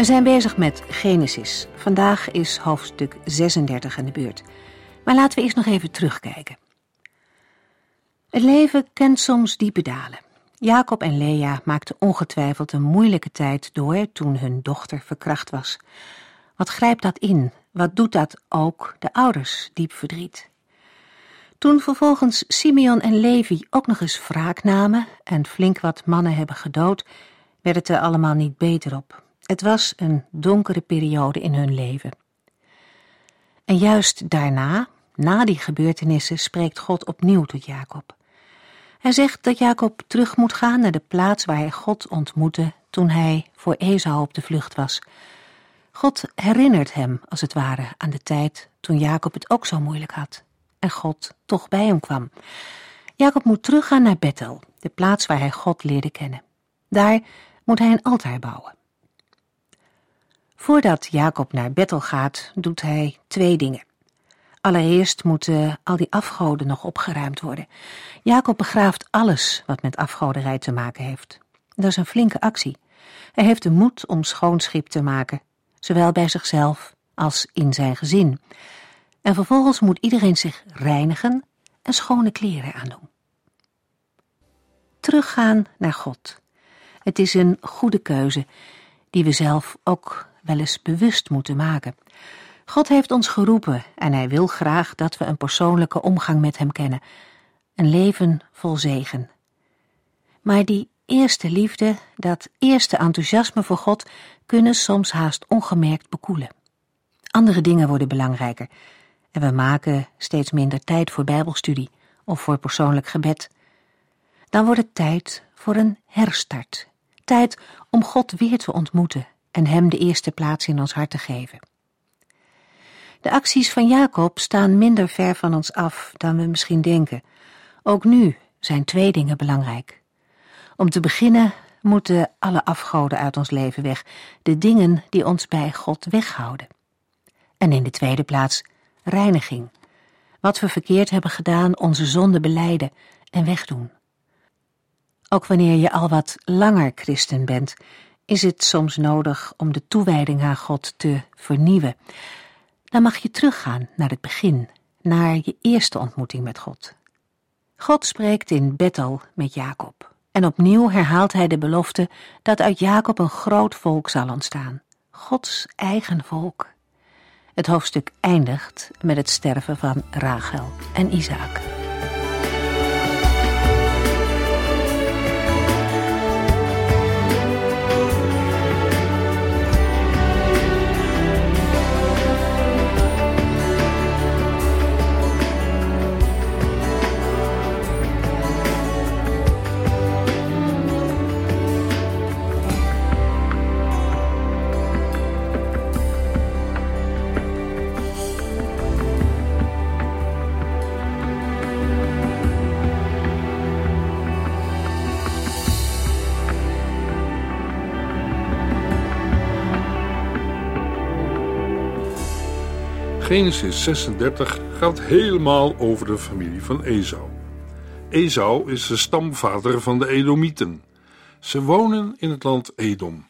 We zijn bezig met Genesis. Vandaag is hoofdstuk 36 aan de beurt. Maar laten we eerst nog even terugkijken. Het leven kent soms diepe dalen. Jacob en Lea maakten ongetwijfeld een moeilijke tijd door toen hun dochter verkracht was. Wat grijpt dat in? Wat doet dat ook de ouders diep verdriet? Toen vervolgens Simeon en Levi ook nog eens wraak namen en flink wat mannen hebben gedood, werd het er allemaal niet beter op. Het was een donkere periode in hun leven. En juist daarna, na die gebeurtenissen, spreekt God opnieuw tot Jacob. Hij zegt dat Jacob terug moet gaan naar de plaats waar hij God ontmoette toen hij voor Esau op de vlucht was. God herinnert hem, als het ware, aan de tijd toen Jacob het ook zo moeilijk had en God toch bij hem kwam. Jacob moet teruggaan naar Bethel, de plaats waar hij God leerde kennen. Daar moet hij een altaar bouwen. Voordat Jacob naar Bethel gaat, doet hij twee dingen. Allereerst moeten al die afgoden nog opgeruimd worden. Jacob begraaft alles wat met afgoderij te maken heeft. Dat is een flinke actie. Hij heeft de moed om schoonschip te maken, zowel bij zichzelf als in zijn gezin. En vervolgens moet iedereen zich reinigen en schone kleren aandoen. Teruggaan naar God. Het is een goede keuze die we zelf ook wel eens bewust moeten maken. God heeft ons geroepen en hij wil graag dat we een persoonlijke omgang met hem kennen, een leven vol zegen. Maar die eerste liefde, dat eerste enthousiasme voor God, kunnen soms haast ongemerkt bekoelen. Andere dingen worden belangrijker en we maken steeds minder tijd voor Bijbelstudie of voor persoonlijk gebed. Dan wordt het tijd voor een herstart, tijd om God weer te ontmoeten en Hem de eerste plaats in ons hart te geven. De acties van Jacob staan minder ver van ons af dan we misschien denken. Ook nu zijn twee dingen belangrijk. Om te beginnen moeten alle afgoden uit ons leven weg, de dingen die ons bij God weghouden. En in de tweede plaats reiniging. Wat we verkeerd hebben gedaan, onze zonde beleiden en wegdoen. Ook wanneer je al wat langer christen bent, is het soms nodig om de toewijding aan God te vernieuwen. Dan mag je teruggaan naar het begin, naar je eerste ontmoeting met God. God spreekt in Bethel met Jacob. En opnieuw herhaalt hij de belofte dat uit Jacob een groot volk zal ontstaan. Gods eigen volk. Het hoofdstuk eindigt met het sterven van Rachel en Isaac. Genesis 36 gaat helemaal over de familie van Esau. Esau is de stamvader van de Edomieten. Ze wonen in het land Edom.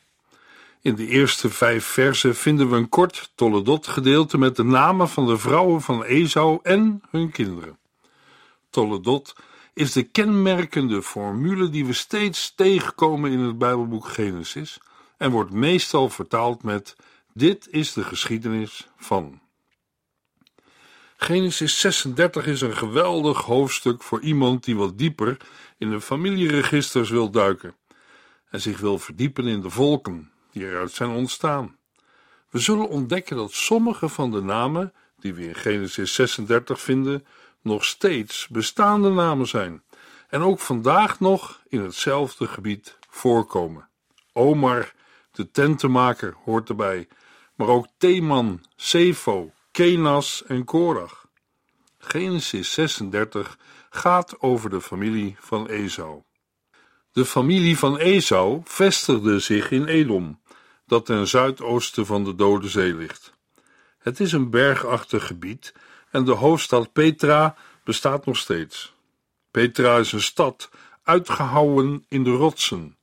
In de eerste vijf versen vinden we een kort Toledot gedeelte met de namen van de vrouwen van Esau en hun kinderen. Toledot is de kenmerkende formule die we steeds tegenkomen in het Bijbelboek Genesis en wordt meestal vertaald met dit is de geschiedenis van. Genesis 36 is een geweldig hoofdstuk voor iemand die wat dieper in de familieregisters wil duiken en zich wil verdiepen in de volken die eruit zijn ontstaan. We zullen ontdekken dat sommige van de namen die we in Genesis 36 vinden, nog steeds bestaande namen zijn en ook vandaag nog in hetzelfde gebied voorkomen. Omar, de tentenmaker, hoort erbij, maar ook Teman, Sefo, Kenas en Korach. Genesis 36 gaat over de familie van Esau. De familie van Esau vestigde zich in Edom, dat ten zuidoosten van de Dode Zee ligt. Het is een bergachtig gebied en de hoofdstad Petra bestaat nog steeds. Petra is een stad uitgehouwen in de rotsen.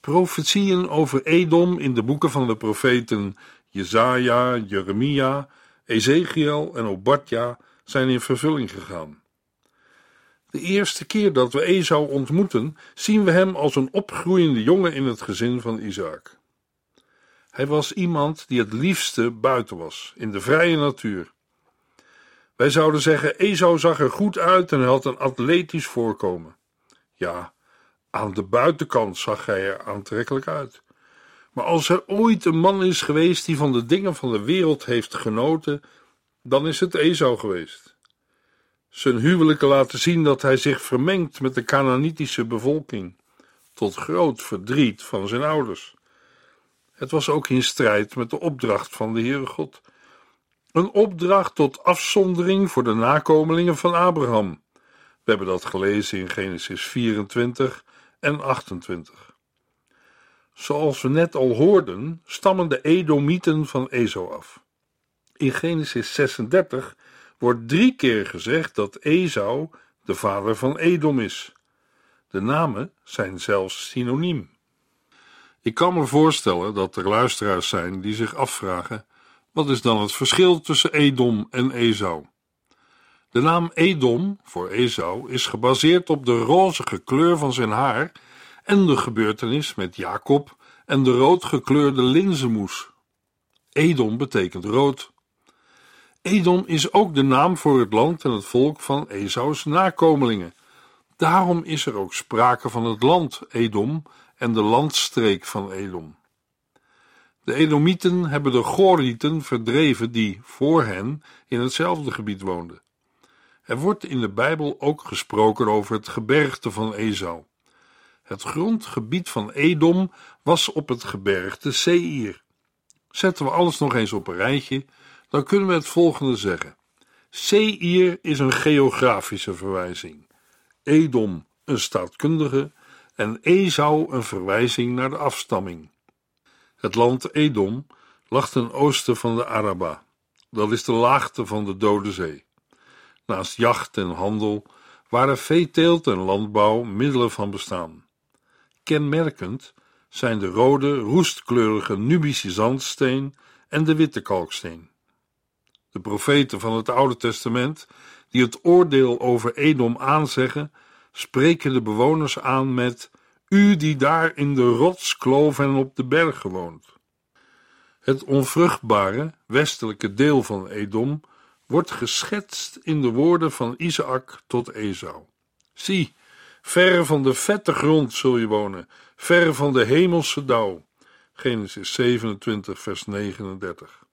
Profetieën over Edom in de boeken van de profeten Jezaja, Jeremia, Ezekiel en Obadja zijn in vervulling gegaan. De eerste keer dat we Esau ontmoeten, zien we hem als een opgroeiende jongen in het gezin van Isaac. Hij was iemand die het liefste buiten was, in de vrije natuur. Wij zouden zeggen, Esau zag er goed uit en had een atletisch voorkomen. Ja, aan de buitenkant zag hij er aantrekkelijk uit. Maar als er ooit een man is geweest die van de dingen van de wereld heeft genoten, dan is het Esau geweest. Zijn huwelijken laten zien dat hij zich vermengt met de Canaanitische bevolking, tot groot verdriet van zijn ouders. Het was ook in strijd met de opdracht van de Heere God. Een opdracht tot afzondering voor de nakomelingen van Abraham. We hebben dat gelezen in Genesis 24 en 28. Zoals we net al hoorden, stammen de Edomieten van Ezo af. In Genesis 36 wordt drie keer gezegd dat Esau de vader van Edom is. De namen zijn zelfs synoniem. Ik kan me voorstellen dat er luisteraars zijn die zich afvragen: wat is dan het verschil tussen Edom en Esau? De naam Edom voor Esau is gebaseerd op de rozige kleur van zijn haar en de gebeurtenis met Jacob en de roodgekleurde linzenmoes. Edom betekent rood. Edom is ook de naam voor het land en het volk van Esau's nakomelingen. Daarom is er ook sprake van het land Edom en de landstreek van Edom. De Edomieten hebben de Gorieten verdreven die voor hen in hetzelfde gebied woonden. Er wordt in de Bijbel ook gesproken over het gebergte van Esau. Het grondgebied van Edom was op het gebergte Seir. Zetten we alles nog eens op een rijtje, dan kunnen we het volgende zeggen. Seir is een geografische verwijzing, Edom een staatkundige en Esau een verwijzing naar de afstamming. Het land Edom lag ten oosten van de Araba. Dat is de laagte van de Dode Zee. Naast jacht en handel waren veeteelt en landbouw middelen van bestaan. Kenmerkend zijn de rode, roestkleurige Nubische zandsteen en de witte kalksteen. De profeten van het Oude Testament, die het oordeel over Edom aanzeggen, spreken de bewoners aan met: U die daar in de rotskloof en op de bergen woont. Het onvruchtbare westelijke deel van Edom wordt geschetst in de woorden van Isaac tot Esau. Zie, ver van de vette grond zul je wonen, ver van de hemelse dauw. Genesis 27, vers 39.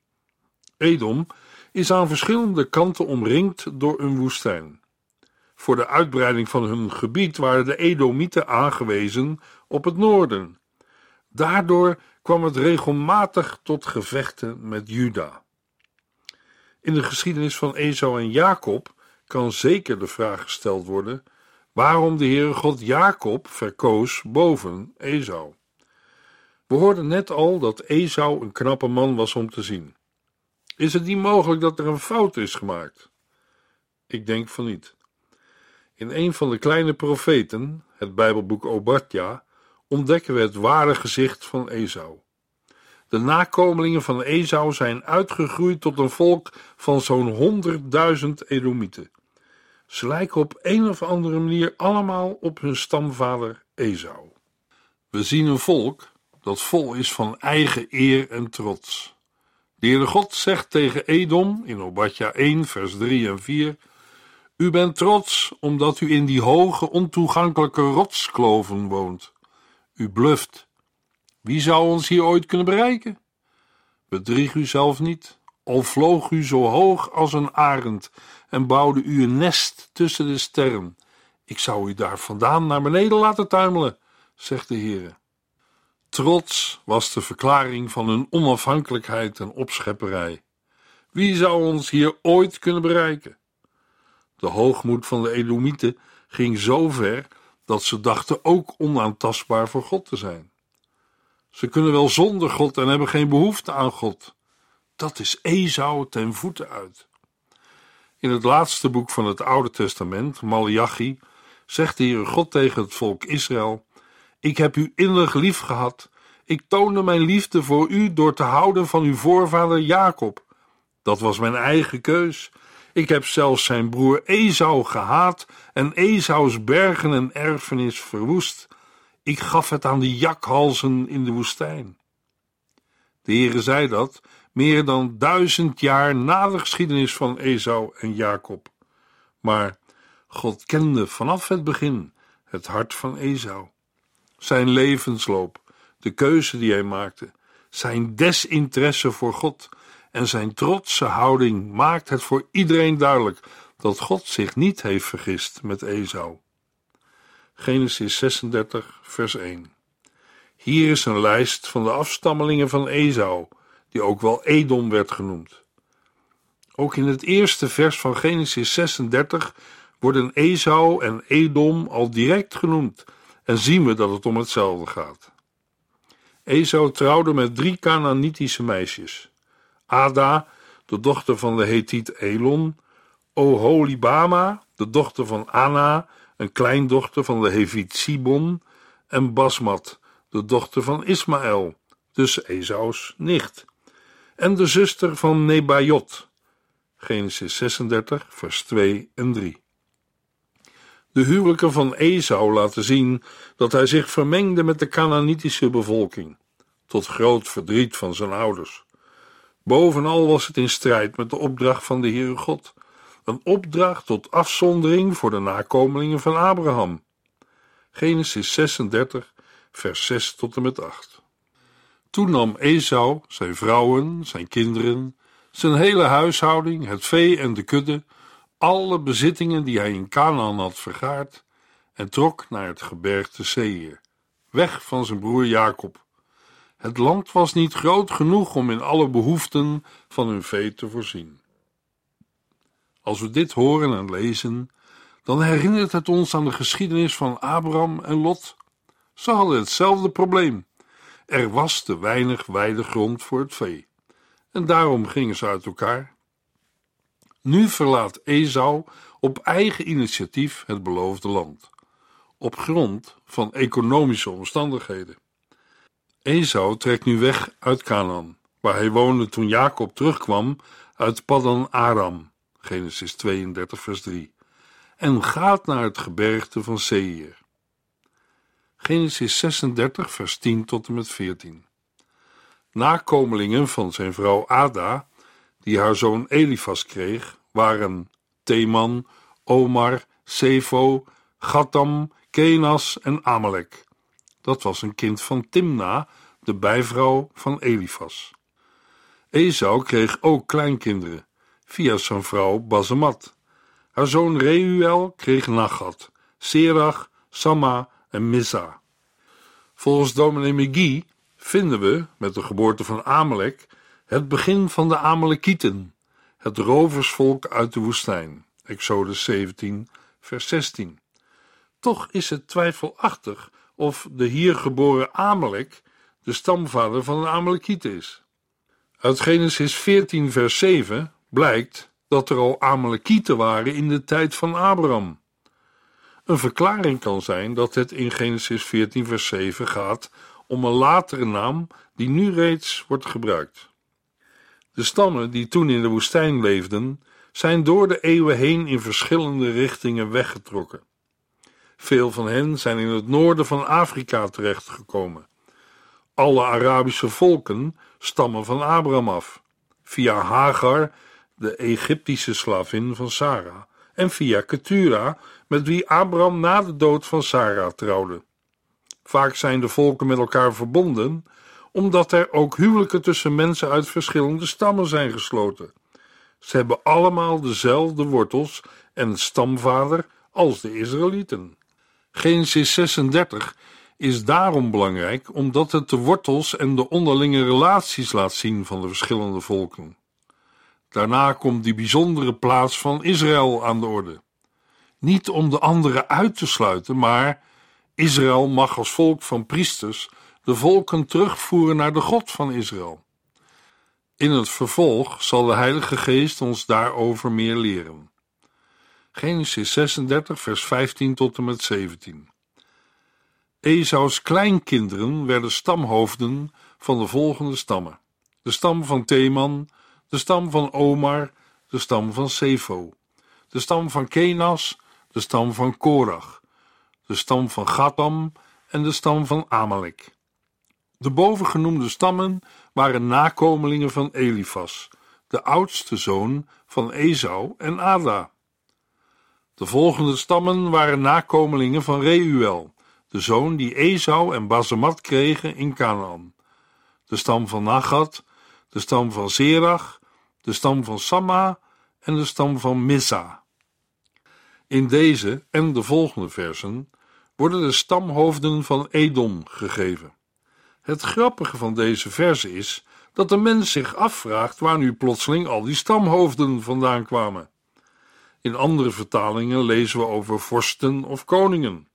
Edom is aan verschillende kanten omringd door een woestijn. Voor de uitbreiding van hun gebied waren de Edomieten aangewezen op het noorden. Daardoor kwam het regelmatig tot gevechten met Juda. In de geschiedenis van Esau en Jacob kan zeker de vraag gesteld worden waarom de Heere God Jacob verkoos boven Esau. We hoorden net al dat Esau een knappe man was om te zien. Is het niet mogelijk dat er een fout is gemaakt? Ik denk van niet. In een van de kleine profeten, het Bijbelboek Obadja, ontdekken we het ware gezicht van Esau. De nakomelingen van Esau zijn uitgegroeid tot een volk van zo'n honderdduizend Edomieten. Ze lijken op een of andere manier allemaal op hun stamvader Esau. We zien een volk dat vol is van eigen eer en trots. De Heere God zegt tegen Edom in Obadja 1, vers 3 en 4: U bent trots omdat u in die hoge, ontoegankelijke rotskloven woont. U bluft. Wie zou ons hier ooit kunnen bereiken? Bedrieg u zelf niet, al vloog u zo hoog als een arend en bouwde u een nest tussen de sterren. Ik zou u daar vandaan naar beneden laten tuimelen, zegt de Heere. Trots was de verklaring van hun onafhankelijkheid en opschepperij. Wie zou ons hier ooit kunnen bereiken? De hoogmoed van de Edomieten ging zo ver dat ze dachten ook onaantastbaar voor God te zijn. Ze kunnen wel zonder God en hebben geen behoefte aan God. Dat is Esau ten voeten uit. In het laatste boek van het Oude Testament, Malachi, zegt de Heere God tegen het volk Israël: Ik heb u innerlijk lief gehad. Ik toonde mijn liefde voor u door te houden van uw voorvader Jacob. Dat was mijn eigen keus. Ik heb zelfs zijn broer Esau gehaat en Esaus bergen en erfenis verwoest. Ik gaf het aan de jakhalzen in de woestijn. De Heere zei dat meer dan duizend jaar na de geschiedenis van Esau en Jacob. Maar God kende vanaf het begin het hart van Esau. Zijn levensloop, de keuze die hij maakte, zijn desinteresse voor God en zijn trotse houding maakt het voor iedereen duidelijk dat God zich niet heeft vergist met Esau. Genesis 36, vers 1. Hier is een lijst van de afstammelingen van Esau, die ook wel Edom werd genoemd. Ook in het eerste vers van Genesis 36 worden Esau en Edom al direct genoemd en zien we dat het om hetzelfde gaat. Esau trouwde met drie Canaanitische meisjes. Ada, de dochter van de Hethiet Elon, Oholibama, de dochter van Anna, een kleindochter van de Heviet Sibon, en Basmat, de dochter van Ismaël, dus Esaus nicht, en de zuster van Nebajot. Genesis 36, vers 2 en 3. De huwelijken van Esau laten zien dat hij zich vermengde met de Canaanitische bevolking, tot groot verdriet van zijn ouders. Bovenal was het in strijd met de opdracht van de Heere God, een opdracht tot afzondering voor de nakomelingen van Abraham. Genesis 36, vers 6 tot en met 8. Toen nam Esau zijn vrouwen, zijn kinderen, zijn hele huishouding, het vee en de kudde, alle bezittingen die hij in Canaan had vergaard, en trok naar het gebergte Seir, weg van zijn broer Jacob. Het land was niet groot genoeg om in alle behoeften van hun vee te voorzien. Als we dit horen en lezen, dan herinnert het ons aan de geschiedenis van Abraham en Lot. Ze hadden hetzelfde probleem. Er was te weinig weidegrond voor het vee. En daarom gingen ze uit elkaar. Nu verlaat Esau op eigen initiatief het beloofde land, op grond van economische omstandigheden. Esau trekt nu weg uit Canaan, waar hij woonde toen Jacob terugkwam uit Paddan Aram, Genesis 32 vers 3, en gaat naar het gebergte van Seir. Genesis 36 vers 10 tot en met 14. Nakomelingen van zijn vrouw Ada, die haar zoon Elifas kreeg, waren Teman, Omar, Sefo, Gatam, Kenas en Amalek. Dat was een kind van Timna, de bijvrouw van Elifas. Esau kreeg ook kleinkinderen, via zijn vrouw Bazemat. Haar zoon Reuel kreeg Nagat, Serach, Sama en Mizza. Volgens dominee McGee vinden we, met de geboorte van Amalek, het begin van de Amalekieten, het roversvolk uit de woestijn. Exodus 17, vers 16. Toch is het twijfelachtig of de hier geboren Amalek de stamvader van de Amalekieten is. Uit Genesis 14, vers 7 blijkt dat er al Amalekieten waren in de tijd van Abraham. Een verklaring kan zijn dat het in Genesis 14, vers 7 gaat om een latere naam die nu reeds wordt gebruikt. De stammen die toen in de woestijn leefden, zijn door de eeuwen heen in verschillende richtingen weggetrokken. Veel van hen zijn in het noorden van Afrika terechtgekomen. Alle Arabische volken stammen van Abraham af, via Hagar, de Egyptische slavin van Sarah, en via Ketura, met wie Abraham na de dood van Sarah trouwde. Vaak zijn de volken met elkaar verbonden, omdat er ook huwelijken tussen mensen uit verschillende stammen zijn gesloten. Ze hebben allemaal dezelfde wortels en stamvader als de Israëlieten. Genesis 36 is daarom belangrijk omdat het de wortels en de onderlinge relaties laat zien van de verschillende volken. Daarna komt die bijzondere plaats van Israël aan de orde. Niet om de anderen uit te sluiten, maar Israël mag als volk van priesters de volken terugvoeren naar de God van Israël. In het vervolg zal de Heilige Geest ons daarover meer leren. Genesis 36, vers 15 tot en met 17. Esaus kleinkinderen werden stamhoofden van de volgende stammen: de stam van Teman, de stam van Omar, de stam van Sefo, de stam van Kenas, de stam van Korach, de stam van Gatam en de stam van Amalek. De bovengenoemde stammen waren nakomelingen van Elifas, de oudste zoon van Esau en Ada. De volgende stammen waren nakomelingen van Reuel, de zoon die Esau en Basemat kregen in Canaan. De stam van Nagat, de stam van Zerach, de stam van Samma en de stam van Missa. In deze en de volgende versen worden de stamhoofden van Edom gegeven. Het grappige van deze verse is dat de mens zich afvraagt waar nu plotseling al die stamhoofden vandaan kwamen. In andere vertalingen lezen we over vorsten of koningen.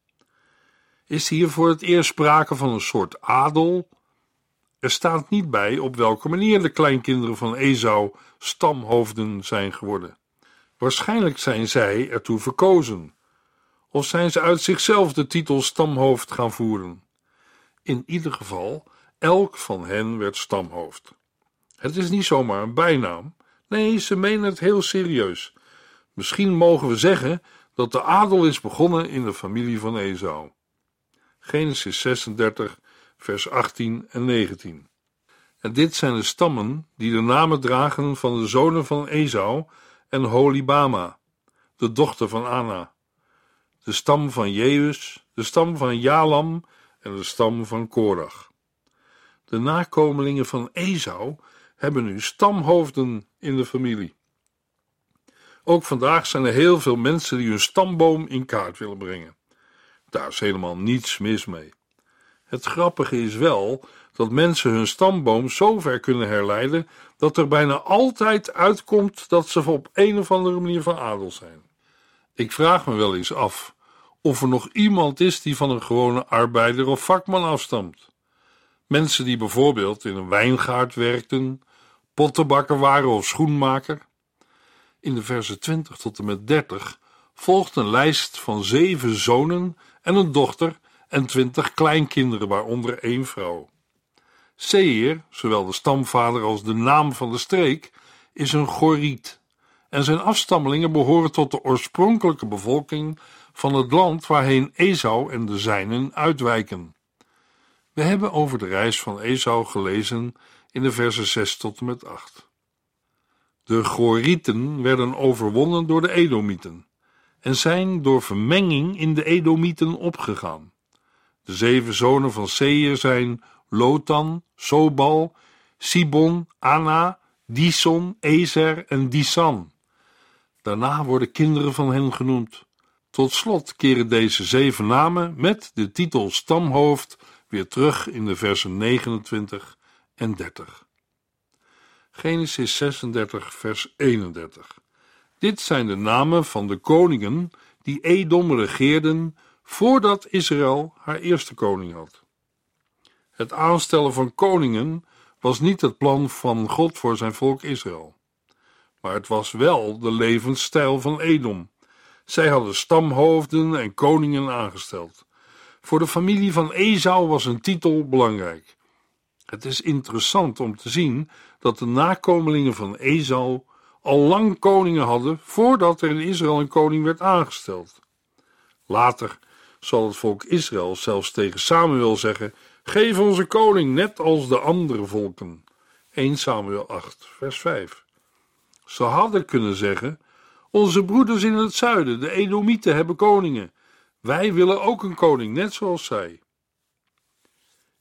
Is hier voor het eerst sprake van een soort adel? Er staat niet bij op welke manier de kleinkinderen van Esau stamhoofden zijn geworden. Waarschijnlijk zijn zij ertoe verkozen, of zijn ze uit zichzelf de titel stamhoofd gaan voeren. In ieder geval, elk van hen werd stamhoofd. Het is niet zomaar een bijnaam. Nee, ze menen het heel serieus. Misschien mogen we zeggen dat de adel is begonnen in de familie van Esau. Genesis 36, vers 18 en 19. En dit zijn de stammen die de namen dragen van de zonen van Esau en Holibama, de dochter van Anna, de stam van Jeus, de stam van Jalam en de stam van Korach. De nakomelingen van Esau hebben nu stamhoofden in de familie. Ook vandaag zijn er heel veel mensen die hun stamboom in kaart willen brengen. Daar is helemaal niets mis mee. Het grappige is wel dat mensen hun stamboom zo ver kunnen herleiden dat er bijna altijd uitkomt dat ze op een of andere manier van adel zijn. Ik vraag me wel eens af of er nog iemand is die van een gewone arbeider of vakman afstamt. Mensen die bijvoorbeeld in een wijngaard werkten, pottenbakker waren of schoenmaker. In de versen 20 tot en met 30 volgt een lijst van zeven zonen en een dochter en twintig kleinkinderen, waaronder één vrouw. Seir, zowel de stamvader als de naam van de streek, is een Goriet en zijn afstammelingen behoren tot de oorspronkelijke bevolking van het land waarheen Esau en de zijnen uitwijken. We hebben over de reis van Esau gelezen in de versen 6 tot en met 8. De Gorieten werden overwonnen door de Edomieten en zijn door vermenging in de Edomieten opgegaan. De zeven zonen van Seir zijn Lotan, Sobal, Sibon, Anna, Dison, Ezer en Disan. Daarna worden kinderen van hen genoemd. Tot slot keren deze zeven namen met de titel stamhoofd weer terug in de versen 29 en 30. Genesis 36, vers 31. Dit zijn de namen van de koningen die Edom regeerden voordat Israël haar eerste koning had. Het aanstellen van koningen was niet het plan van God voor zijn volk Israël, maar het was wel de levensstijl van Edom. Zij hadden stamhoofden en koningen aangesteld. Voor de familie van Esau was een titel belangrijk. Het is interessant om te zien dat de nakomelingen van Esau al lang koningen hadden voordat er in Israël een koning werd aangesteld. Later zal het volk Israël zelfs tegen Samuel zeggen: Geef ons een koning, net als de andere volken. 1 Samuel 8, vers 5. Ze hadden kunnen zeggen: Onze broeders in het zuiden, de Edomieten, hebben koningen. Wij willen ook een koning, net zoals zij.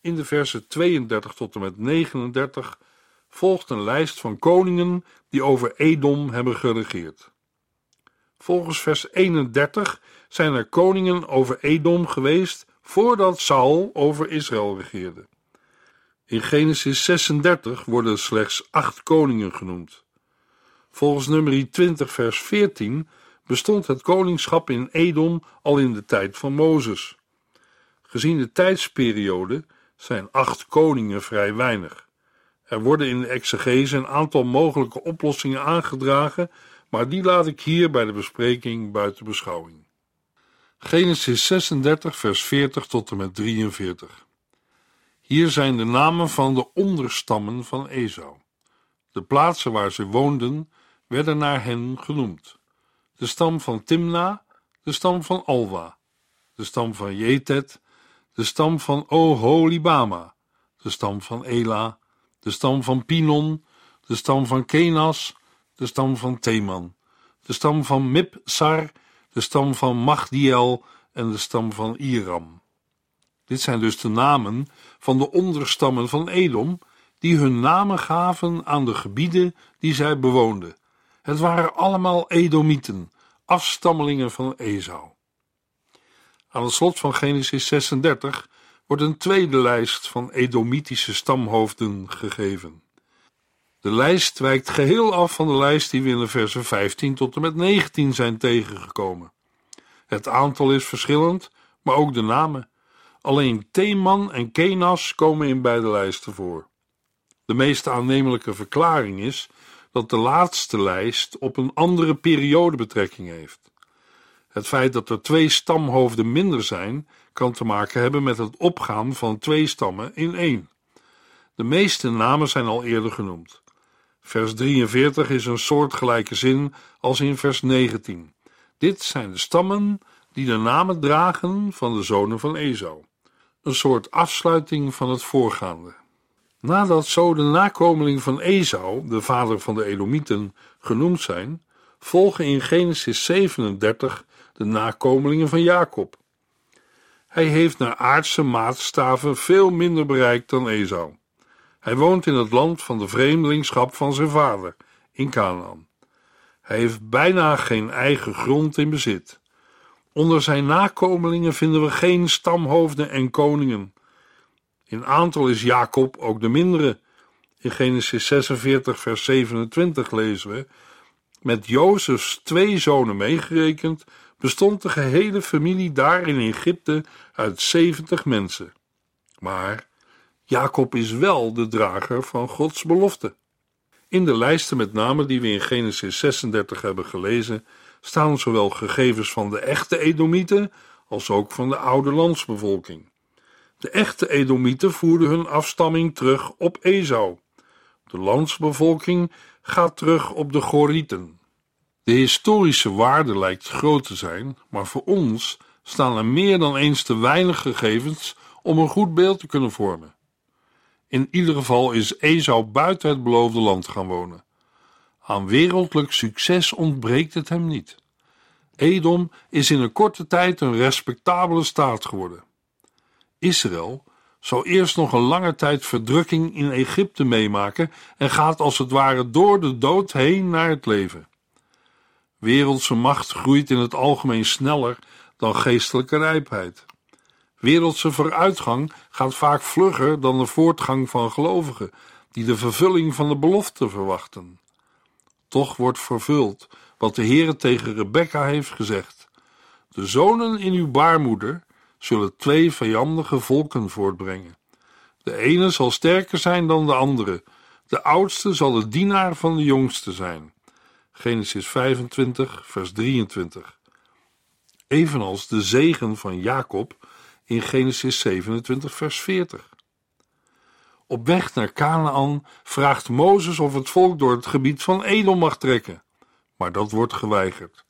In de versen 32 tot en met 39 volgt een lijst van koningen die over Edom hebben geregeerd. Volgens vers 31 zijn er koningen over Edom geweest voordat Saul over Israël regeerde. In Genesis 36 worden slechts acht koningen genoemd. Volgens nummer 20 vers 14 bestond het koningschap in Edom al in de tijd van Mozes. Gezien de tijdsperiode zijn acht koningen vrij weinig. Er worden in de exegese een aantal mogelijke oplossingen aangedragen, maar die laat ik hier bij de bespreking buiten beschouwing. Genesis 36, vers 40 tot en met 43. Hier zijn de namen van de onderstammen van Esau. De plaatsen waar ze woonden werden naar hen genoemd. De stam van Timna, de stam van Alwa, de stam van Jetet, de stam van Oholibama, de stam van Ela, de stam van Pinon, de stam van Kenas, de stam van Teman, de stam van Mipsar, de stam van Magdiel en de stam van Iram. Dit zijn dus de namen van de onderstammen van Edom, die hun namen gaven aan de gebieden die zij bewoonden. Het waren allemaal Edomieten, afstammelingen van Esau. Aan het slot van Genesis 36 wordt een tweede lijst van Edomitische stamhoofden gegeven. De lijst wijkt geheel af van de lijst die we in de versen 15 tot en met 19 zijn tegengekomen. Het aantal is verschillend, maar ook de namen. Alleen Theman en Kenas komen in beide lijsten voor. De meest aannemelijke verklaring is dat de laatste lijst op een andere periode betrekking heeft. Het feit dat er twee stamhoofden minder zijn, kan te maken hebben met het opgaan van twee stammen in één. De meeste namen zijn al eerder genoemd. Vers 43 is een soortgelijke zin als in vers 19. Dit zijn de stammen die de namen dragen van de zonen van Esau. Een soort afsluiting van het voorgaande. Nadat zo de nakomelingen van Esau, de vader van de Edomieten, genoemd zijn, volgen in Genesis 37 de nakomelingen van Jacob. Hij heeft naar aardse maatstaven veel minder bereikt dan Esau. Hij woont in het land van de vreemdelingschap van zijn vader, in Canaan. Hij heeft bijna geen eigen grond in bezit. Onder zijn nakomelingen vinden we geen stamhoofden en koningen. In aantal is Jacob ook de mindere. In Genesis 46, vers 27 lezen we: Met Jozefs twee zonen meegerekend, bestond de gehele familie daar in Egypte uit 70 mensen. Maar Jacob is wel de drager van Gods belofte. In de lijsten met namen die we in Genesis 36 hebben gelezen, staan zowel gegevens van de echte Edomieten als ook van de oude landsbevolking. De echte Edomieten voerden hun afstamming terug op Esau. De landsbevolking gaat terug op de Gorieten. De historische waarde lijkt groot te zijn, maar voor ons staan er meer dan eens te weinig gegevens om een goed beeld te kunnen vormen. In ieder geval is Esau buiten het beloofde land gaan wonen. Aan wereldlijk succes ontbreekt het hem niet. Edom is in een korte tijd een respectabele staat geworden. Israël zal eerst nog een lange tijd verdrukking in Egypte meemaken en gaat als het ware door de dood heen naar het leven. Wereldse macht groeit in het algemeen sneller dan geestelijke rijpheid. Wereldse vooruitgang gaat vaak vlugger dan de voortgang van gelovigen, die de vervulling van de belofte verwachten. Toch wordt vervuld wat de Heere tegen Rebekka heeft gezegd: De zonen in uw baarmoeder zullen twee vijandige volken voortbrengen. De ene zal sterker zijn dan de andere, de oudste zal de dienaar van de jongste zijn. Genesis 25, vers 23. Evenals de zegen van Jacob in Genesis 27, vers 40. Op weg naar Canaan vraagt Mozes of het volk door het gebied van Edom mag trekken, maar dat wordt geweigerd.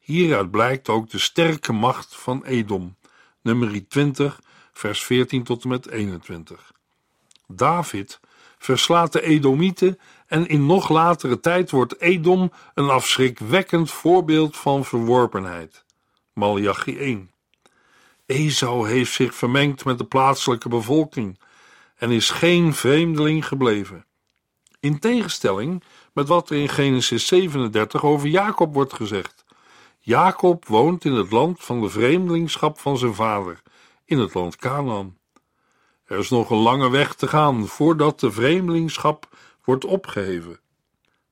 Hieruit blijkt ook de sterke macht van Edom, nummer 20, vers 14 tot en met 21. David verslaat de Edomieten en in nog latere tijd wordt Edom een afschrikwekkend voorbeeld van verworpenheid. Malachi 1. Esau heeft zich vermengd met de plaatselijke bevolking en is geen vreemdeling gebleven. In tegenstelling met wat er in Genesis 37 over Jacob wordt gezegd. Jacob woont in het land van de vreemdelingschap van zijn vader, in het land Canaan. Er is nog een lange weg te gaan voordat de vreemdelingschap wordt opgeheven.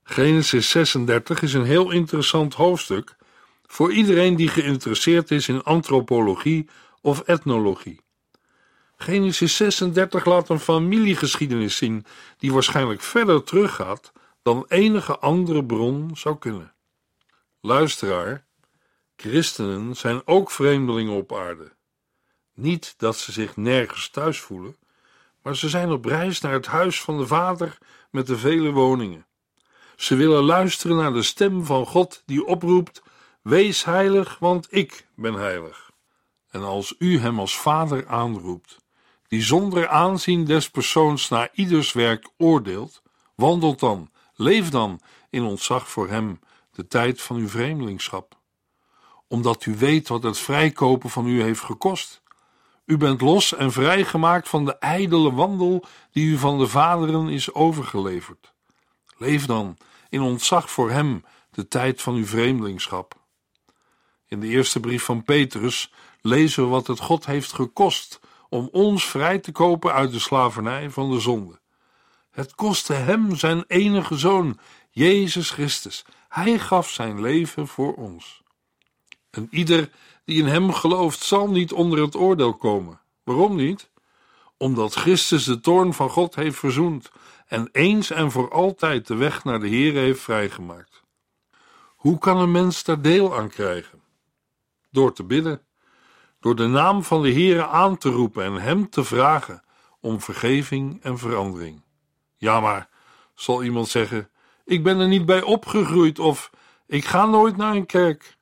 Genesis 36 is een heel interessant hoofdstuk voor iedereen die geïnteresseerd is in antropologie of etnologie. Genesis 36 laat een familiegeschiedenis zien die waarschijnlijk verder teruggaat dan enige andere bron zou kunnen. Luisteraar, christenen zijn ook vreemdelingen op aarde. Niet dat ze zich nergens thuis voelen, maar ze zijn op reis naar het huis van de Vader met de vele woningen. Ze willen luisteren naar de stem van God die oproept: Wees heilig, want ik ben heilig. En als u hem als Vader aanroept, die zonder aanzien des persoons naar ieders werk oordeelt, wandelt dan, leef dan in ontzag voor hem de tijd van uw vreemdelingschap. Omdat u weet wat het vrijkopen van u heeft gekost. U bent los en vrijgemaakt van de ijdele wandel die u van de vaderen is overgeleverd. Leef dan in ontzag voor hem de tijd van uw vreemdelingschap. In de eerste brief van Petrus lezen we wat het God heeft gekost om ons vrij te kopen uit de slavernij van de zonde. Het kostte hem zijn enige zoon, Jezus Christus. Hij gaf zijn leven voor ons. En ieder die in hem gelooft, zal niet onder het oordeel komen. Waarom niet? Omdat Christus de toorn van God heeft verzoend en eens en voor altijd de weg naar de Heer heeft vrijgemaakt. Hoe kan een mens daar deel aan krijgen? Door te bidden, door de naam van de Heer aan te roepen en hem te vragen om vergeving en verandering. Ja, maar, zal iemand zeggen, ik ben er niet bij opgegroeid of ik ga nooit naar een kerk.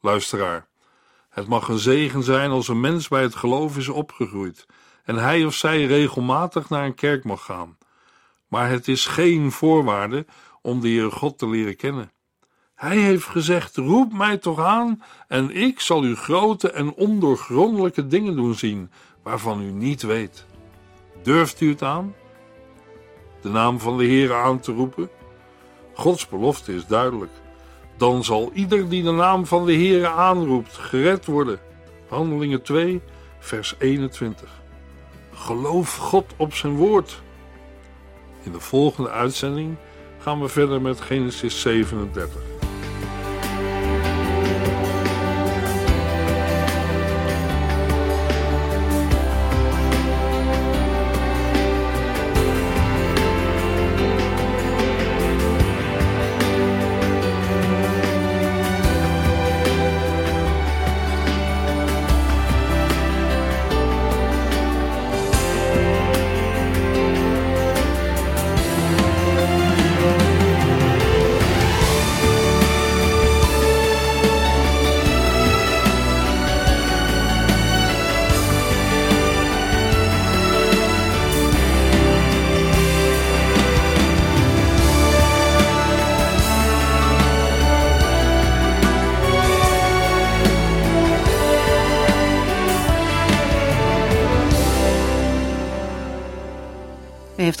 Luisteraar, het mag een zegen zijn als een mens bij het geloof is opgegroeid en hij of zij regelmatig naar een kerk mag gaan. Maar het is geen voorwaarde om de Heere God te leren kennen. Hij heeft gezegd: Roep mij toch aan, en ik zal u grote en ondoorgrondelijke dingen doen zien, waarvan u niet weet. Durft u het aan? De naam van de Heer aan te roepen? Gods belofte is duidelijk. Dan zal ieder die de naam van de Heer aanroept, gered worden. Handelingen 2, vers 21. Geloof God op zijn woord. In de volgende uitzending gaan we verder met Genesis 37.